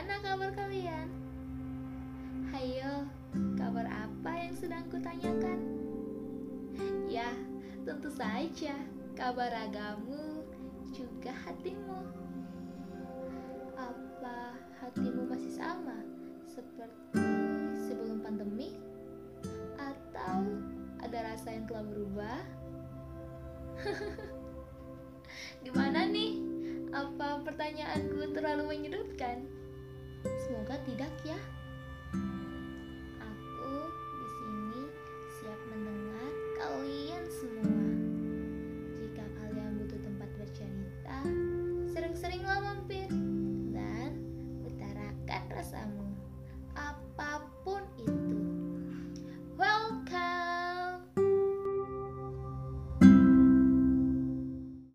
Bagaimana kabar kalian? Hayo, kabar apa yang sedang kutanyakan? Ya, tentu saja kabar ragamu juga hatimu. Apa hatimu masih sama seperti sebelum pandemi? Atau ada rasa yang telah berubah? Gimana nih? Apa pertanyaanku terlalu menyudutkan? Semoga tidak ya. Aku di sini siap mendengar kalian semua. Jika kalian butuh tempat bercerita, sering-seringlah mampir.